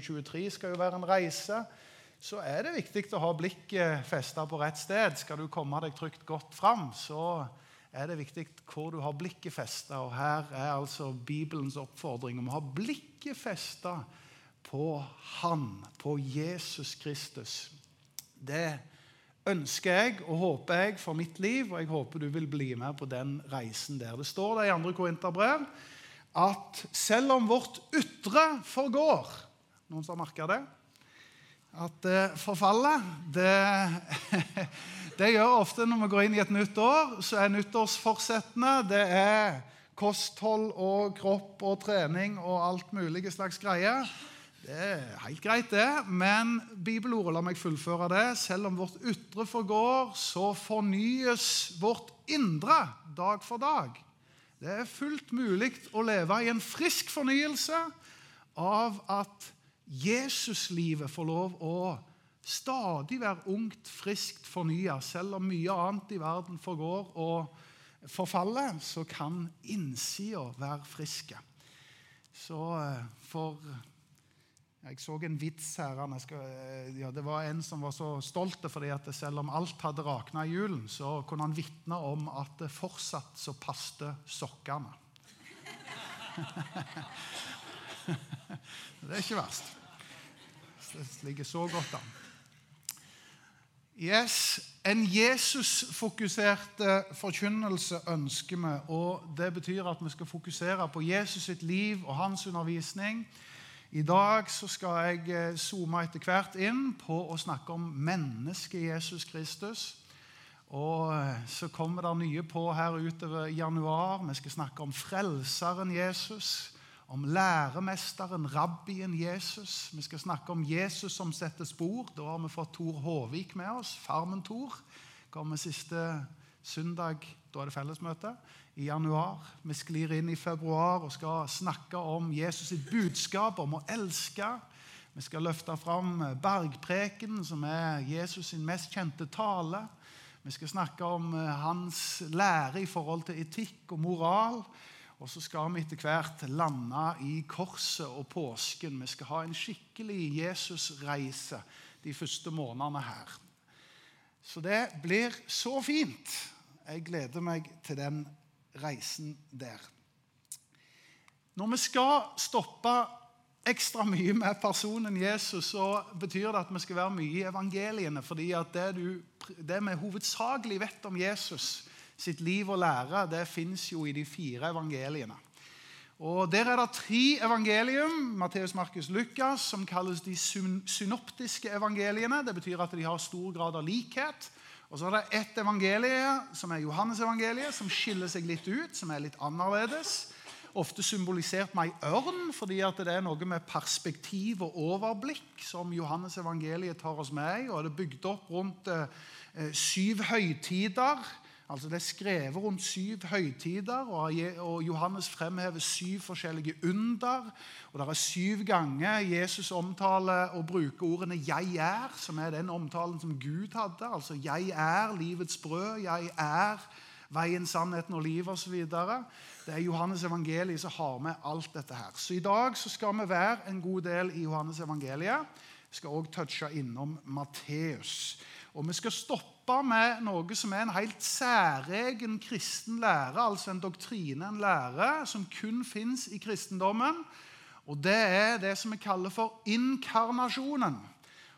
2023 skal jo være en reise, så er det viktig å ha blikket festa på rett sted. Skal du komme deg trygt godt fram, så er det viktig hvor du har blikket festa. Og her er altså Bibelens oppfordring om å ha blikket festa på Han, på Jesus Kristus. Det ønsker jeg og håper jeg for mitt liv, og jeg håper du vil bli med på den reisen der. Det står det i 2. Korinterbrev at selv om vårt ytre forgår Noen som har merka det? At forfallet, forfaller det, det gjør ofte når vi går inn i et nytt år, så er nyttårsforsettene det er kosthold og kropp og trening og alt mulig slags greier. Det er helt greit, det, men bibelordet, lar meg fullføre det. Selv om vårt ytre forgår, så fornyes vårt indre dag for dag. Det er fullt mulig å leve i en frisk fornyelse av at Jesuslivet får lov å stadig være ungt, friskt, fornya. Selv om mye annet i verden forgår og forfaller, så kan innsida være friske. Så eh, for jeg så en vits her. Ja, det var en som var så stolt fordi at selv om alt hadde rakna i julen, så kunne han vitne om at det fortsatt så passte sokkene. det er ikke verst. Det ligger så godt an. Yes, En Jesus-fokusert forkynnelse ønsker vi. og Det betyr at vi skal fokusere på Jesus sitt liv og hans undervisning i dag skal jeg eh, zoome etter hvert inn på å snakke om mennesket Jesus Kristus. Og eh, så kommer det nye på her utover januar. Vi skal snakke om frelseren Jesus, om læremesteren, rabbien Jesus. Vi skal snakke om Jesus som setter spor. Da har vi fått Tor Håvik med oss. Farmen-Tor kommer siste søndag. Da er det fellesmøte i januar. Vi sklir inn i februar og skal snakke om Jesus sitt budskap om å elske. Vi skal løfte fram bergpreken, som er Jesus sin mest kjente tale. Vi skal snakke om hans lære i forhold til etikk og moral. Og så skal vi etter hvert lande i korset og påsken. Vi skal ha en skikkelig Jesus-reise de første månedene her. Så det blir så fint. Jeg gleder meg til den reisen der. Når vi skal stoppe ekstra mye med personen Jesus, så betyr det at vi skal være mye i evangeliene. fordi det, du, det vi hovedsakelig vet om Jesus sitt liv og lære, det fins jo i de fire evangeliene. Og Der er det tre evangelium, Matteus, Markus, Lukas, som kalles de synoptiske evangeliene. Det betyr at de har stor grad av likhet. Og så er det ett evangelie, som er Johannes-evangeliet, som skiller seg litt ut, som er litt annerledes. Ofte symbolisert med ei ørn, fordi det er noe med perspektiv og overblikk som Johannes-evangeliet tar oss med i. og Det er bygd opp rundt eh, syv høytider Altså Det er skrevet rundt syv høytider, og Johannes fremhever syv forskjellige under. Og Det er syv ganger Jesus omtaler og bruker ordene 'jeg er', som er den omtalen som Gud hadde. Altså 'jeg er livets brød', 'jeg er veien, sannheten og livet' osv. Det er Johannes evangeliet som har med alt dette her. Så i dag så skal vi være en god del i Johannes evangeliet. Vi skal òg touche innom Matteus. Og vi skal stoppe med noe som er en helt særegen kristen lære, altså en doktrine, en lære, som kun fins i kristendommen. Og det er det som vi kaller for inkarnasjonen.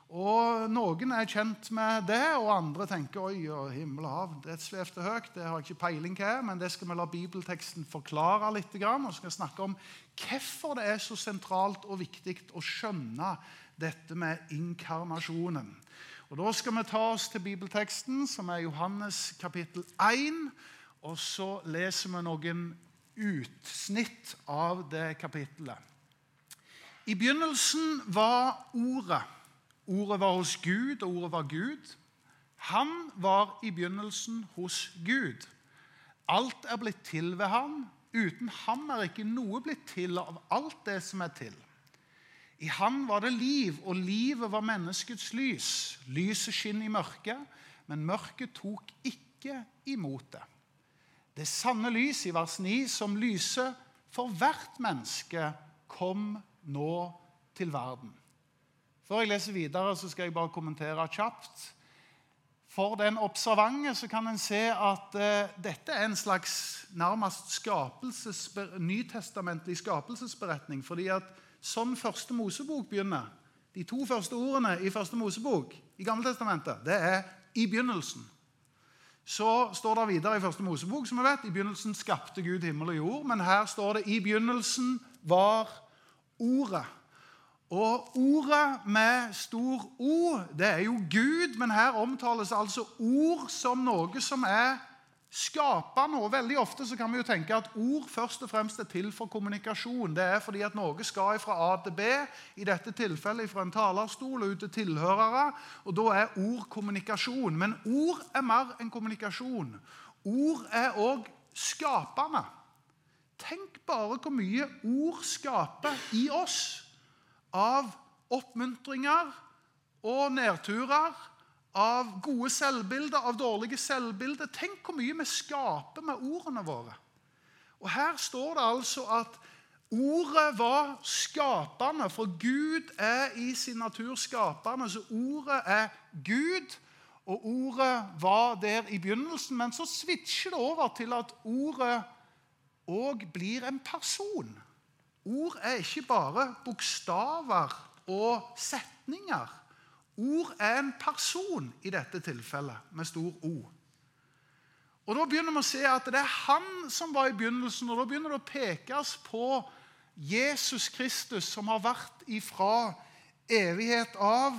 Og Noen er kjent med det, og andre tenker oi, himmel og hav, det svevde høyt. Det har jeg ikke peiling hva men det skal vi la bibelteksten forklare litt. Og skal snakke om hvorfor det er så sentralt og viktig å skjønne dette med inkarnasjonen. Og Da skal vi ta oss til bibelteksten, som er Johannes kapittel 1. Og så leser vi noen utsnitt av det kapittelet. I begynnelsen var Ordet. Ordet var hos Gud, og ordet var Gud. Han var i begynnelsen hos Gud. Alt er blitt til ved ham. Uten ham er ikke noe blitt til av alt det som er til. I han var det liv, og livet var menneskets lys. Lyset skinner i mørket, men mørket tok ikke imot det. Det sanne lys i vers 9, som lyser for hvert menneske, kom nå til verden. Før jeg leser videre, så skal jeg bare kommentere kjapt. For den observante så kan en se at uh, dette er en slags nærmest skapelses, nytestamentlig skapelsesberetning. fordi at sånn første Mosebok begynner De to første ordene i første Mosebok i Gammeltestamentet, det er 'i begynnelsen'. Så står det videre i første Mosebok som vi vet, i begynnelsen skapte Gud himmel og jord. Men her står det 'i begynnelsen var Ordet'. Og ordet med stor O, det er jo Gud, men her omtales altså ord som noe som er skapende. noe. veldig ofte så kan vi jo tenke at ord først og fremst er til for kommunikasjon. Det er fordi at noe skal fra A til B, i dette tilfellet fra en talerstol og ut til tilhørere. Og da er ord kommunikasjon. Men ord er mer enn kommunikasjon. Ord er òg skapende. Tenk bare hvor mye ord skaper i oss av oppmuntringer og nedturer, av gode selvbilder, av dårlige selvbilder. Tenk hvor mye vi skaper med ordene våre. Og Her står det altså at ordet var skapende, for Gud er i sin natur skapende. Så ordet er Gud, og ordet var der i begynnelsen. Men så switcher det over til at ordet òg blir en person. Ord er ikke bare bokstaver og setninger. Ord er en person i dette tilfellet, med stor O. Og Da begynner vi å se at det er han som var i begynnelsen, og da begynner det å pekes på Jesus Kristus, som har vært ifra evighet av.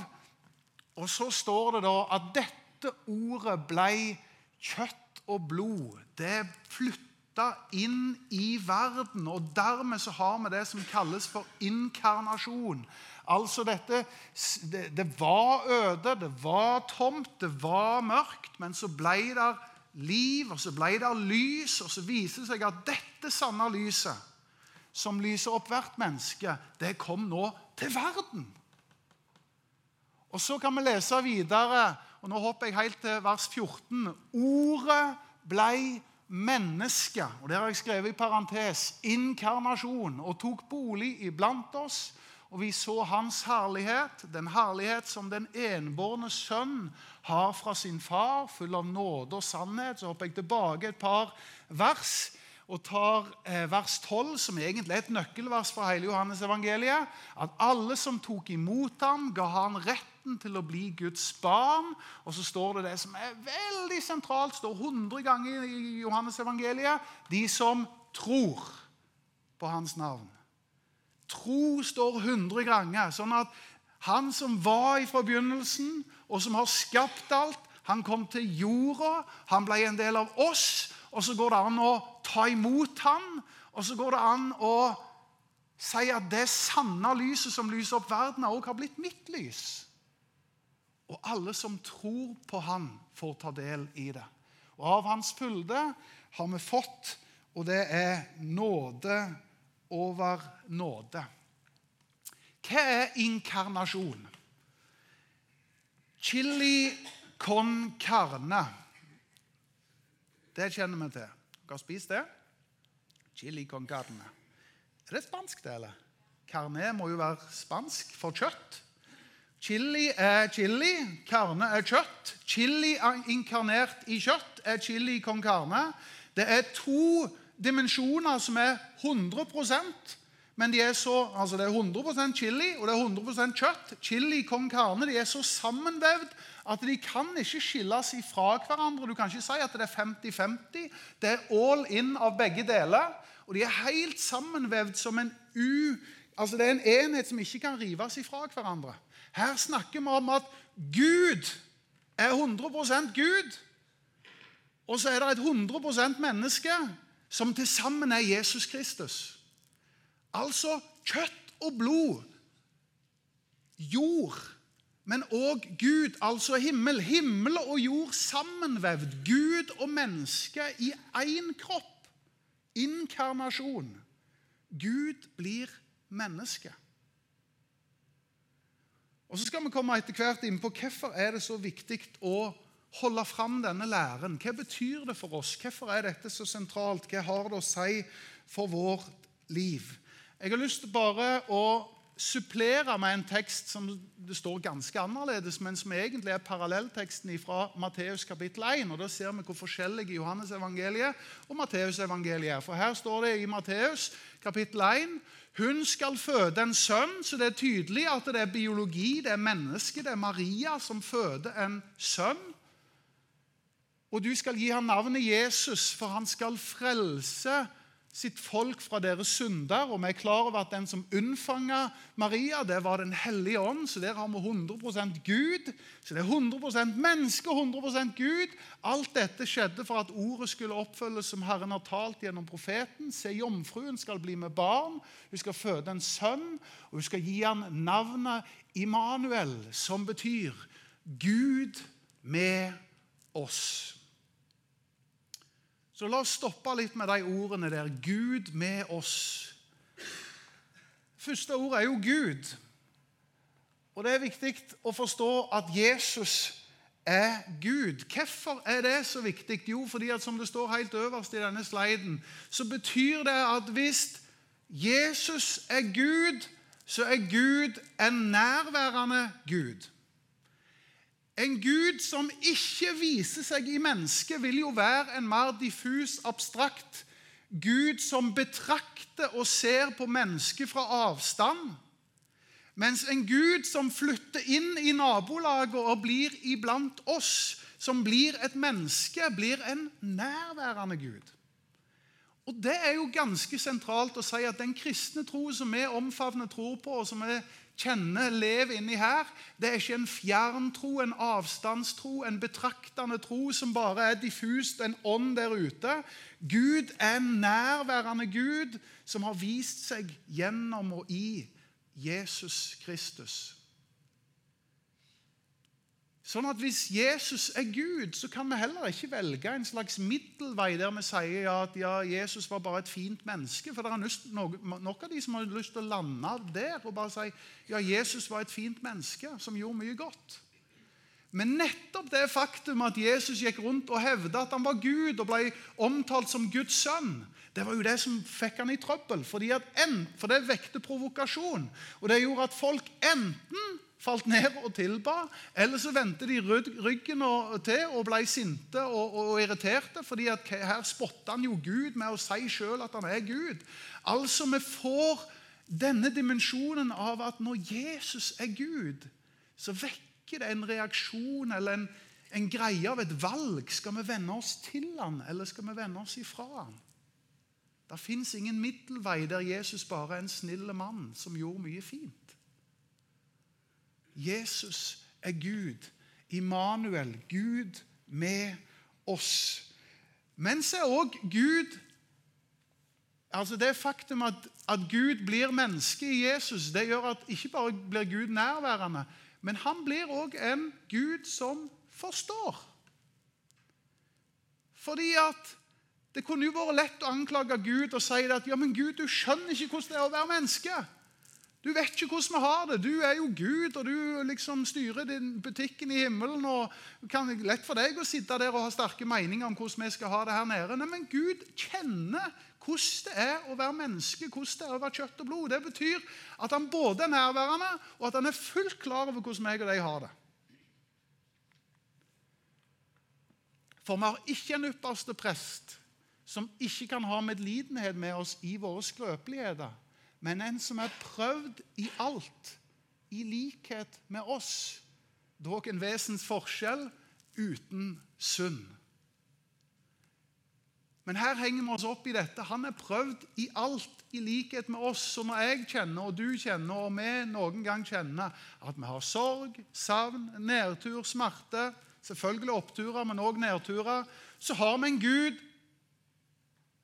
Og så står det da at dette ordet blei kjøtt og blod. Det flytta inn i verden. Og dermed så har vi det som kalles for inkarnasjon. Altså dette Det, det var øde, det var tomt, det var mørkt, men så ble det liv, og så ble det lys, og så viser det seg at dette sanne lyset, som lyser opp hvert menneske, det kom nå til verden. Og Så kan vi lese videre, og nå hopper jeg helt til vers 14. Ordet blei menneske, og det har jeg skrevet i parentes, inkarnasjon, og tok bolig iblant oss. Og vi så hans herlighet, den herlighet som den enbårne sønn har fra sin far, full av nåde og sannhet. Så hopper jeg tilbake et par vers og tar eh, vers 12, som egentlig er et nøkkelvers fra hele Johannes evangeliet. At alle som tok imot ham, ga han retten til å bli Guds barn. Og så står det det som er veldig sentralt, står 100 ganger i Johannes evangeliet. De som tror på hans navn. Tro står 100 ganger. Sånn at han som var fra begynnelsen, og som har skapt alt, han kom til jorda, han ble en del av oss. Og så går det an å ta imot ham, og så går det an å si at det sanne lyset som lyser opp verden, også har blitt mitt lys. Og alle som tror på han, får ta del i det. Og av hans fylde har vi fått, og det er nåde over nåde. Hva er inkarnasjon? Chili con carne. Det kjenner vi til. Dere har spist det? Chili con carne. Er det spansk, det, eller? Carne må jo være spansk for kjøtt. Chili er chili, carne er kjøtt. Chili inkarnert i kjøtt er chili con carne. Det er to dimensjoner som er 100% men de er så, altså det er 100% chili og det er 100% kjøtt. Chili con carne de er så sammenvevd at de kan ikke skilles ifra hverandre. Du kan ikke si at det er 50-50. Det er all in av begge deler. Og de er helt sammenvevd som en u... Altså Det er en enhet som ikke kan rives ifra hverandre. Her snakker vi om at Gud er 100% Gud. Og så er det et 100% menneske som til sammen er Jesus Kristus. Altså kjøtt og blod. Jord, men òg Gud, altså himmel. Himmel og jord sammenvevd. Gud og menneske i én kropp. Inkarnasjon. Gud blir menneske. Og Så skal vi komme etter hvert inn på hvorfor er det så viktig å holde fram denne læren. Hva betyr det for oss? Hvorfor er dette så sentralt? Hva har det å si for vårt liv? Jeg har lyst til bare å supplere med en tekst som det står ganske annerledes, men som egentlig er parallellteksten fra Matteus kapittel 1. og Da ser vi hvor forskjellige Johannes evangeliet og Matteus evangeliet er. For Her står det i Matteus kapittel 1 hun skal føde en sønn, så det er tydelig at det er biologi, det er menneske, det er Maria som føder en sønn. Og du skal gi ham navnet Jesus, for han skal frelse sitt folk fra deres synder. Og vi er klar over at den som unnfanga Maria, det var Den hellige ånd. Så der har vi 100% Gud. Så det er 100% menneske, 100% Gud. Alt dette skjedde for at ordet skulle oppfølges som Herren har talt gjennom profeten. Se, jomfruen skal bli med barn. Hun skal føde en sønn, og hun skal gi ham navnet Immanuel, som betyr Gud med oss. Så la oss stoppe litt med de ordene der. Gud med oss. Første ordet er jo Gud. Og det er viktig å forstå at Jesus er Gud. Hvorfor er det så viktig? Jo, fordi at som det står helt øverst i denne sliden, så betyr det at hvis Jesus er Gud, så er Gud en nærværende Gud. En Gud som ikke viser seg i mennesket, vil jo være en mer diffus, abstrakt Gud som betrakter og ser på mennesket fra avstand. Mens en Gud som flytter inn i nabolaget og blir iblant oss, som blir et menneske, blir en nærværende Gud. Og Det er jo ganske sentralt å si at den kristne tro som vi omfavner tror på, og som vi kjenner, lever inni her, det er ikke en fjerntro, en avstandstro, en betraktende tro som bare er diffust, en ånd der ute. Gud er en nærværende Gud som har vist seg gjennom og i Jesus Kristus. Sånn at Hvis Jesus er Gud, så kan vi heller ikke velge en slags middelvei der vi sier ja, at ja, Jesus var bare et fint menneske. For det er nok, av de som har lyst til å lande der og bare si ja, Jesus var et fint menneske som gjorde mye godt. Men nettopp det faktum at Jesus gikk rundt og hevda at han var Gud og ble omtalt som Guds sønn, det var jo det som fikk han i trøbbel. En, for det vekte provokasjon. Og det gjorde at folk enten falt ned og tilba. Eller så vendte de ryggen til og ble sinte og, og irriterte. fordi her spotter han jo Gud med å si sjøl at han er Gud. Altså, vi får denne dimensjonen av at når Jesus er Gud, så vekker det en reaksjon eller en, en greie av et valg. Skal vi vende oss til han, eller skal vi vende oss ifra han? Det fins ingen middelvei der Jesus bare er en snill mann som gjorde mye fint. Jesus er Gud. Immanuel, Gud med oss. Men så er òg Gud Altså Det faktum at, at, Gud blir menneske i Jesus, det gjør at ikke bare blir Gud nærværende, men han blir òg en Gud som forstår. Fordi at Det kunne jo vært lett å anklage Gud og si at ja, men Gud, du skjønner ikke hvordan det er å være menneske. Du vet ikke hvordan vi har det. Du er jo Gud, og du liksom styrer din butikken i himmelen. og Det kan lett for deg å sitte der og ha sterke meninger om hvordan vi skal ha det her nede. Nei, men Gud kjenner hvordan det er å være menneske, hvordan det er å være kjøtt og blod. Det betyr at han både er nærværende, og at han er fullt klar over hvordan meg og deg har det. For vi har ikke en ypperste prest som ikke kan ha medlidenhet med oss i våre skrøpeligheter men en som er prøvd i alt, i likhet med oss, dog en vesens forskjell, uten synd. Men her henger vi oss opp i dette. Han er prøvd i alt, i likhet med oss. Så når jeg kjenner, og du kjenner, og vi noen gang kjenner at vi har sorg, savn, nedtur, smerte, selvfølgelig oppturer, men òg nedturer, så har vi en Gud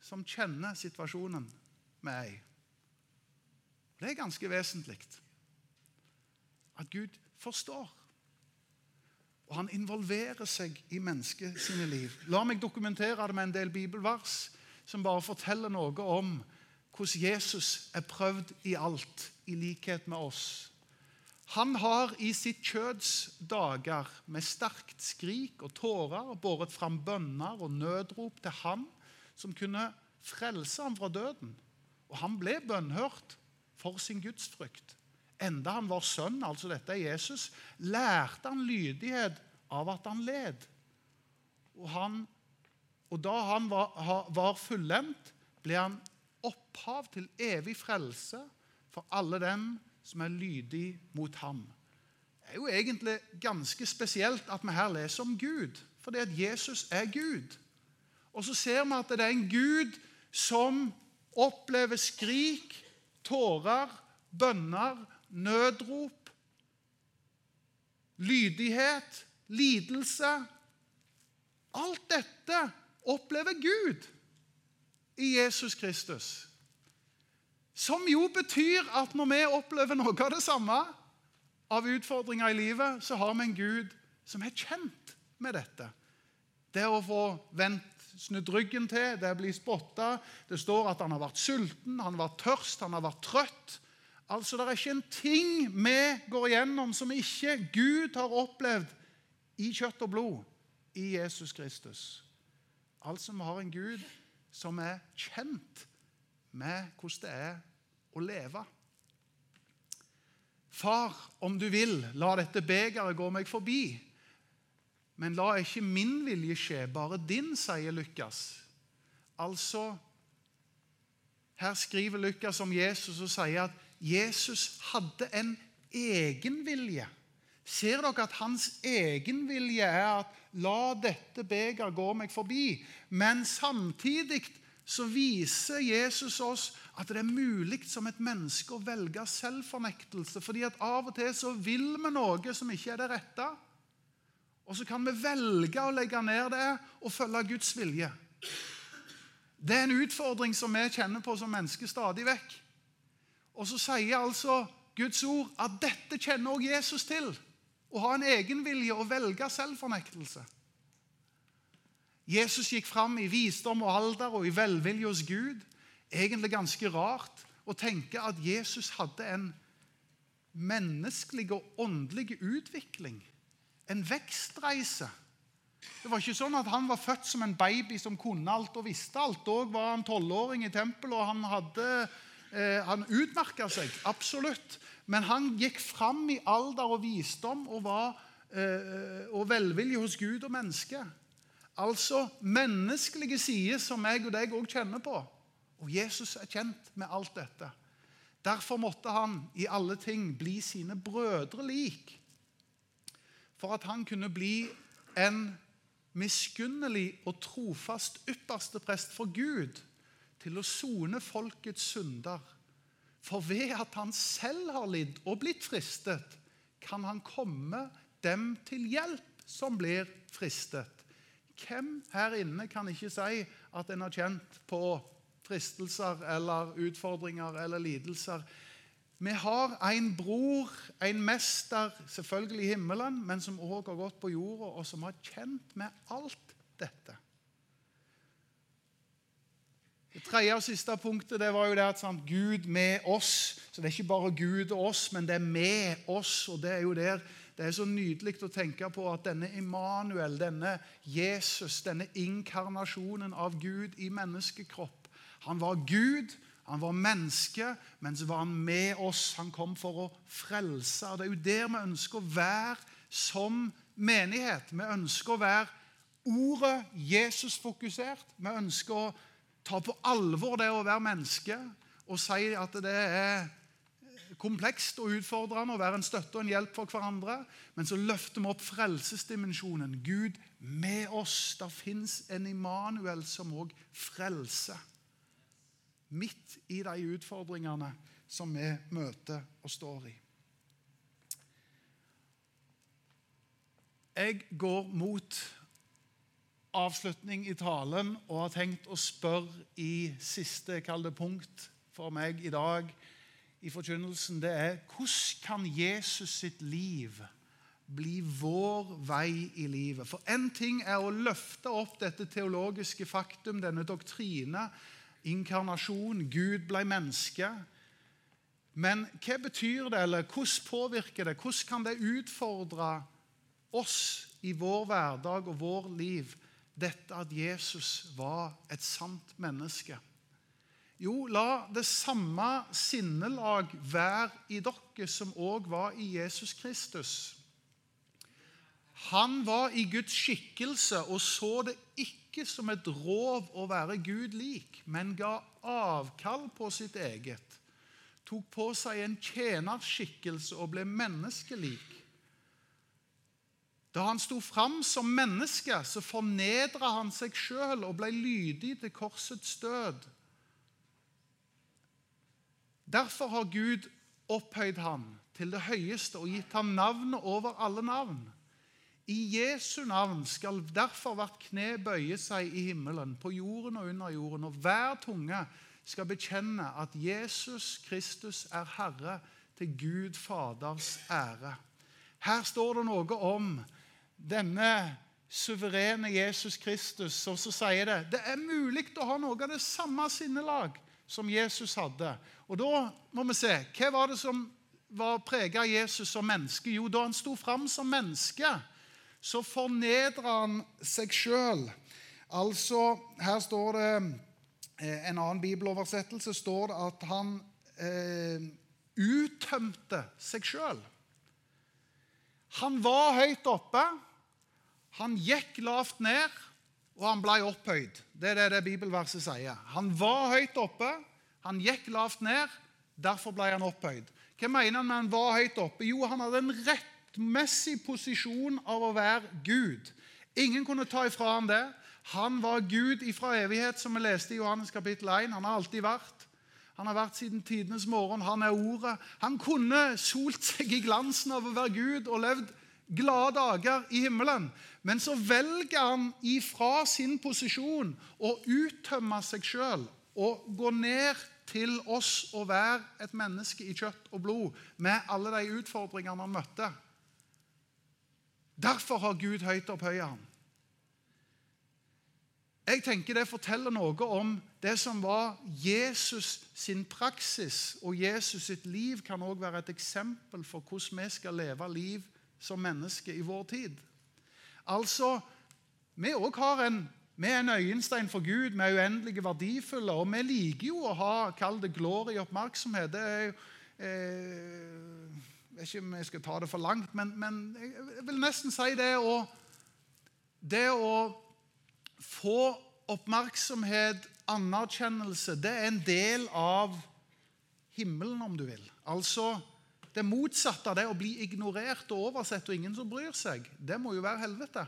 som kjenner situasjonen med ei. Det er ganske vesentlig at Gud forstår. Og han involverer seg i mennesket sine liv. La meg dokumentere det med en del bibelvers som bare forteller noe om hvordan Jesus er prøvd i alt, i likhet med oss. Han har i sitt kjøds dager med sterkt skrik og tårer båret fram bønner og nødrop til Han som kunne frelse ham fra døden. Og han ble bønnhørt for sin gudsfrykt. Enda han var sønn, altså dette er Jesus, lærte han lydighet av at han led. Og, han, og da han var, var fullendt, ble han opphav til evig frelse for alle dem som er lydig mot ham. Det er jo egentlig ganske spesielt at vi her leser om Gud, fordi at Jesus er Gud. Og så ser vi at det er en Gud som opplever skrik, tårer, bønner, nødrop, lydighet, lidelse. Alt dette opplever Gud i Jesus Kristus. Som jo betyr at når vi opplever noe av det samme av utfordringer i livet, så har vi en Gud som er kjent med dette. Det å få vendt, snudd ryggen til, det å bli spotta Det står at han har vært sulten, han har vært tørst, han har vært trøtt. Altså, Det er ikke en ting vi går igjennom som ikke Gud har opplevd i kjøtt og blod i Jesus Kristus. Altså, vi har en Gud som er kjent med hvordan det er å leve. Far, om du vil, la dette begeret gå meg forbi. Men la ikke min vilje skje, bare din, sier Lukas. Altså, Her skriver Lukas om Jesus og sier at Jesus hadde en egenvilje. Ser dere at hans egenvilje er at 'la dette beger gå meg forbi'? Men samtidig så viser Jesus oss at det er mulig som et menneske å velge selvfornektelse. fordi at av og til så vil vi noe som ikke er det rette. Og så kan vi velge å legge ned det og følge Guds vilje. Det er en utfordring som vi kjenner på som mennesker stadig vekk. Og så sier altså Guds ord at dette kjenner også Jesus til. Å ha en egenvilje og velge selvfornektelse. Jesus gikk fram i visdom og alder og i velvilje hos Gud. Egentlig ganske rart å tenke at Jesus hadde en menneskelig og åndelig utvikling. En vekstreise. Det var ikke sånn at Han var født som en baby som kunne alt og visste alt. Da var han tolvåring i tempelet, og han, hadde, han utmerka seg. Absolutt. Men han gikk fram i alder og visdom og, var, eh, og velvilje hos Gud og mennesket. Altså menneskelige sider som jeg og deg òg kjenner på. Og Jesus er kjent med alt dette. Derfor måtte han i alle ting bli sine brødre lik. For at han kunne bli en miskunnelig og trofast ypperste prest for Gud til å sone folkets synder. For ved at han selv har lidd og blitt fristet, kan han komme dem til hjelp som blir fristet. Hvem her inne kan ikke si at en har kjent på fristelser eller utfordringer eller lidelser? Vi har en bror, en mester, selvfølgelig i himmelen, men som òg har gått på jorda, og som har kjent med alt dette. Det tredje og siste punktet det var jo det at sant, Gud med oss. Så Det er ikke bare Gud og oss, men det er med oss. og Det er jo der det er så nydelig å tenke på at denne Immanuel, denne Jesus, denne inkarnasjonen av Gud i menneskekropp Han var Gud, han var menneske, men så var han med oss. Han kom for å frelse. og Det er jo der vi ønsker å være som menighet. Vi ønsker å være ordet Jesus-fokusert. Vi ønsker å ta på alvor det å være menneske og si at det er komplekst og utfordrende å være en støtte og en hjelp for hverandre. Men så løfter vi opp frelsesdimensjonen. Gud med oss. Det fins en Immanuel som òg frelser. Midt i de utfordringene som vi møter og står i. Jeg går mot avslutning i talen og har tenkt å spørre i siste kalde punkt for meg i dag i forkynnelsen, det er hvordan kan Jesus sitt liv bli vår vei i livet? For én ting er å løfte opp dette teologiske faktum, denne doktrine, inkarnasjon, Gud ble menneske. Men hva betyr det, eller hvordan påvirker det? Hvordan kan det utfordre oss i vår hverdag og vår liv, dette at Jesus var et sant menneske? Jo, la det samme sinnelag være i dere som òg var i Jesus Kristus. Han var i Guds skikkelse og så det ikke som et rov å være Gud lik, men ga avkall på sitt eget. Tok på seg en tjenerskikkelse og ble menneskelik. Da han sto fram som menneske, så fornedra han seg sjøl og ble lydig til korsets død. Derfor har Gud opphøyd ham til det høyeste og gitt ham navnet over alle navn. I Jesu navn skal derfor hvert kne bøye seg i himmelen, på jorden og under jorden, og hver tunge skal bekjenne at Jesus Kristus er Herre, til Gud Faders ære. Her står det noe om denne suverene Jesus Kristus, og så sier det det er mulig å ha noe av det samme sinnelag som Jesus hadde. Og da må vi se hva var det som var prega Jesus som menneske. Jo, da han sto fram som menneske, så fornedra han seg sjøl. Altså, her står det eh, En annen bibeloversettelse står det at han eh, uttømte seg sjøl. Han var høyt oppe, han gikk lavt ned, og han ble opphøyd. Det er det, det bibelverset sier. Han var høyt oppe, han gikk lavt ned, derfor ble han opphøyd. Hva mener han med han var høyt oppe? Jo, han hadde en rettmessig posisjon av å være Gud. Ingen kunne ta ifra han det. Han var Gud ifra evighet, som vi leste i Johannes kapittel 1. Han har alltid vært. Han har vært siden tidenes morgen. Han er Ordet. Han kunne solt seg i glansen av å være Gud og levd glade dager i himmelen. Men så velger han ifra sin posisjon å uttømme seg sjøl og gå ned til oss å være et menneske i kjøtt og blod med alle de utfordringene han møtte. Derfor har Gud høyt opphøya ham. Jeg tenker Det forteller noe om det som var Jesus sin praksis. Og Jesus sitt liv kan også være et eksempel for hvordan vi skal leve liv som mennesker i vår tid. Altså, vi òg har en vi er en øyenstein for Gud, vi er uendelige verdifulle. Og vi liker jo å ha kall det glory oppmerksomhet. Det er jo eh, Jeg vet ikke om jeg skal ta det for langt, men, men jeg vil nesten si det å Det å få oppmerksomhet, anerkjennelse, det er en del av himmelen, om du vil. Altså det motsatte av det å bli ignorert og oversett og ingen som bryr seg, det må jo være helvete.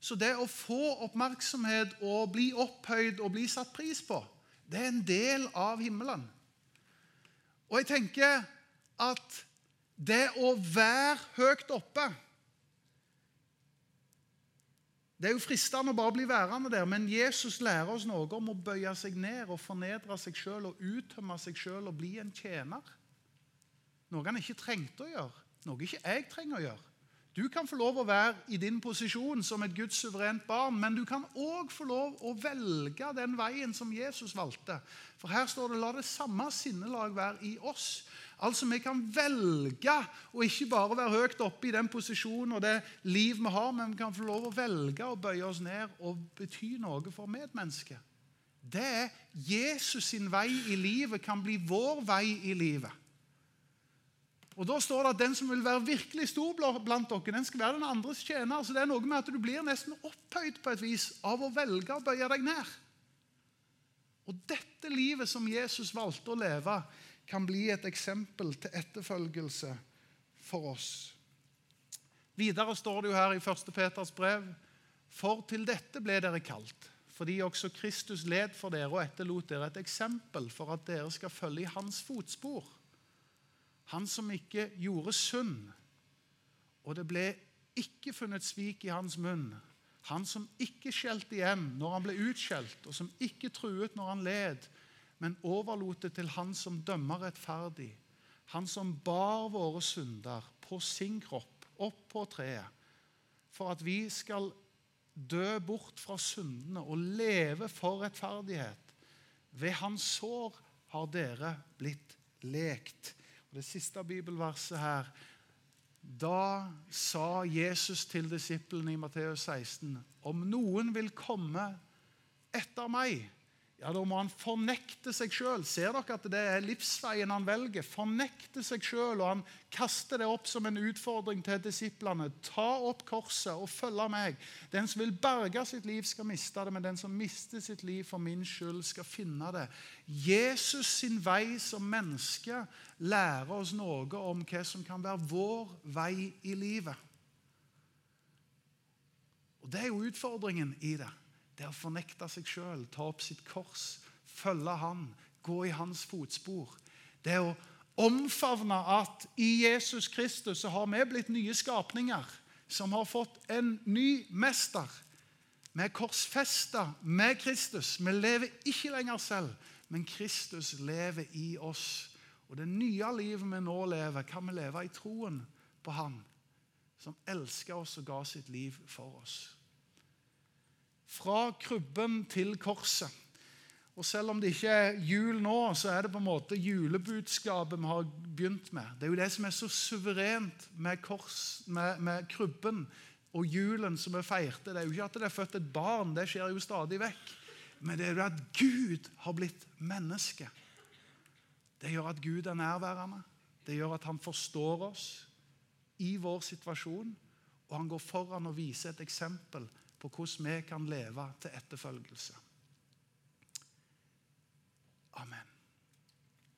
Så det å få oppmerksomhet og bli opphøyd og bli satt pris på, det er en del av himmelen. Og jeg tenker at det å være høyt oppe Det er jo fristende å bare bli værende der, men Jesus lærer oss noe om å bøye seg ned og fornedre seg sjøl og uttømme seg sjøl og bli en tjener. Noe han ikke trengte å gjøre, noe ikke jeg trenger å gjøre. Du kan få lov å være i din posisjon som et Guds suverent barn, men du kan òg få lov å velge den veien som Jesus valgte. For her står det 'la det samme sinnelag være i oss'. Altså Vi kan velge å ikke bare være høyt oppe i den posisjonen og det liv vi har, men vi kan få lov å velge å bøye oss ned og bety noe for medmennesket. Det er Jesus sin vei i livet kan bli vår vei i livet. Og Da står det at den som vil være virkelig stor blant dere, den skal være den andres tjener. Så det er noe med at du blir nesten opphøyd på et vis av å velge å bøye deg ned. Og dette livet som Jesus valgte å leve, kan bli et eksempel til etterfølgelse for oss. Videre står det jo her i 1. Peters brev For til dette ble dere kalt, fordi også Kristus led for dere og etterlot dere et eksempel for at dere skal følge i hans fotspor. Han som ikke gjorde synd, og det ble ikke funnet svik i hans munn. Han som ikke skjelte igjen når han ble utskjelt, og som ikke truet når han led, men overlot det til han som dømmer rettferdig. Han som bar våre synder på sin kropp opp på treet, for at vi skal dø bort fra syndene og leve for rettferdighet. Ved hans sår har dere blitt lekt. Og Det siste bibelverset her Da sa Jesus til disiplene i Matteus 16.: Om noen vil komme etter meg, ja, da må han fornekte seg sjøl. Ser dere at det er livsveien han velger? Fornekte seg sjøl, og han kaster det opp som en utfordring til disiplene. Ta opp korset og følge meg. Den som vil berge sitt liv, skal miste det, men den som mister sitt liv for min skyld, skal finne det. Jesus sin vei som menneske lærer oss noe om hva som kan være vår vei i livet. Og Det er jo utfordringen i det. Det er å fornekte seg sjøl, ta opp sitt kors, følge Han, gå i Hans fotspor. Det er å omfavne at i Jesus Kristus så har vi blitt nye skapninger som har fått en ny mester. Vi er korsfesta med Kristus. Vi lever ikke lenger selv, men Kristus lever i oss. Og det nye livet vi nå lever, kan vi leve i troen på Han som elsker oss og ga sitt liv for oss. Fra krybben til korset. Og Selv om det ikke er jul nå, så er det på en måte julebudskapet vi har begynt med. Det er jo det som er så suverent med, kors, med, med krybben og julen som vi feirte. Det er jo ikke at det er født et barn, det skjer jo stadig vekk. Men det er jo at Gud har blitt menneske. Det gjør at Gud er nærværende. Det gjør at han forstår oss i vår situasjon. Og han går foran og viser et eksempel på hvordan vi kan leve til etterfølgelse. Amen.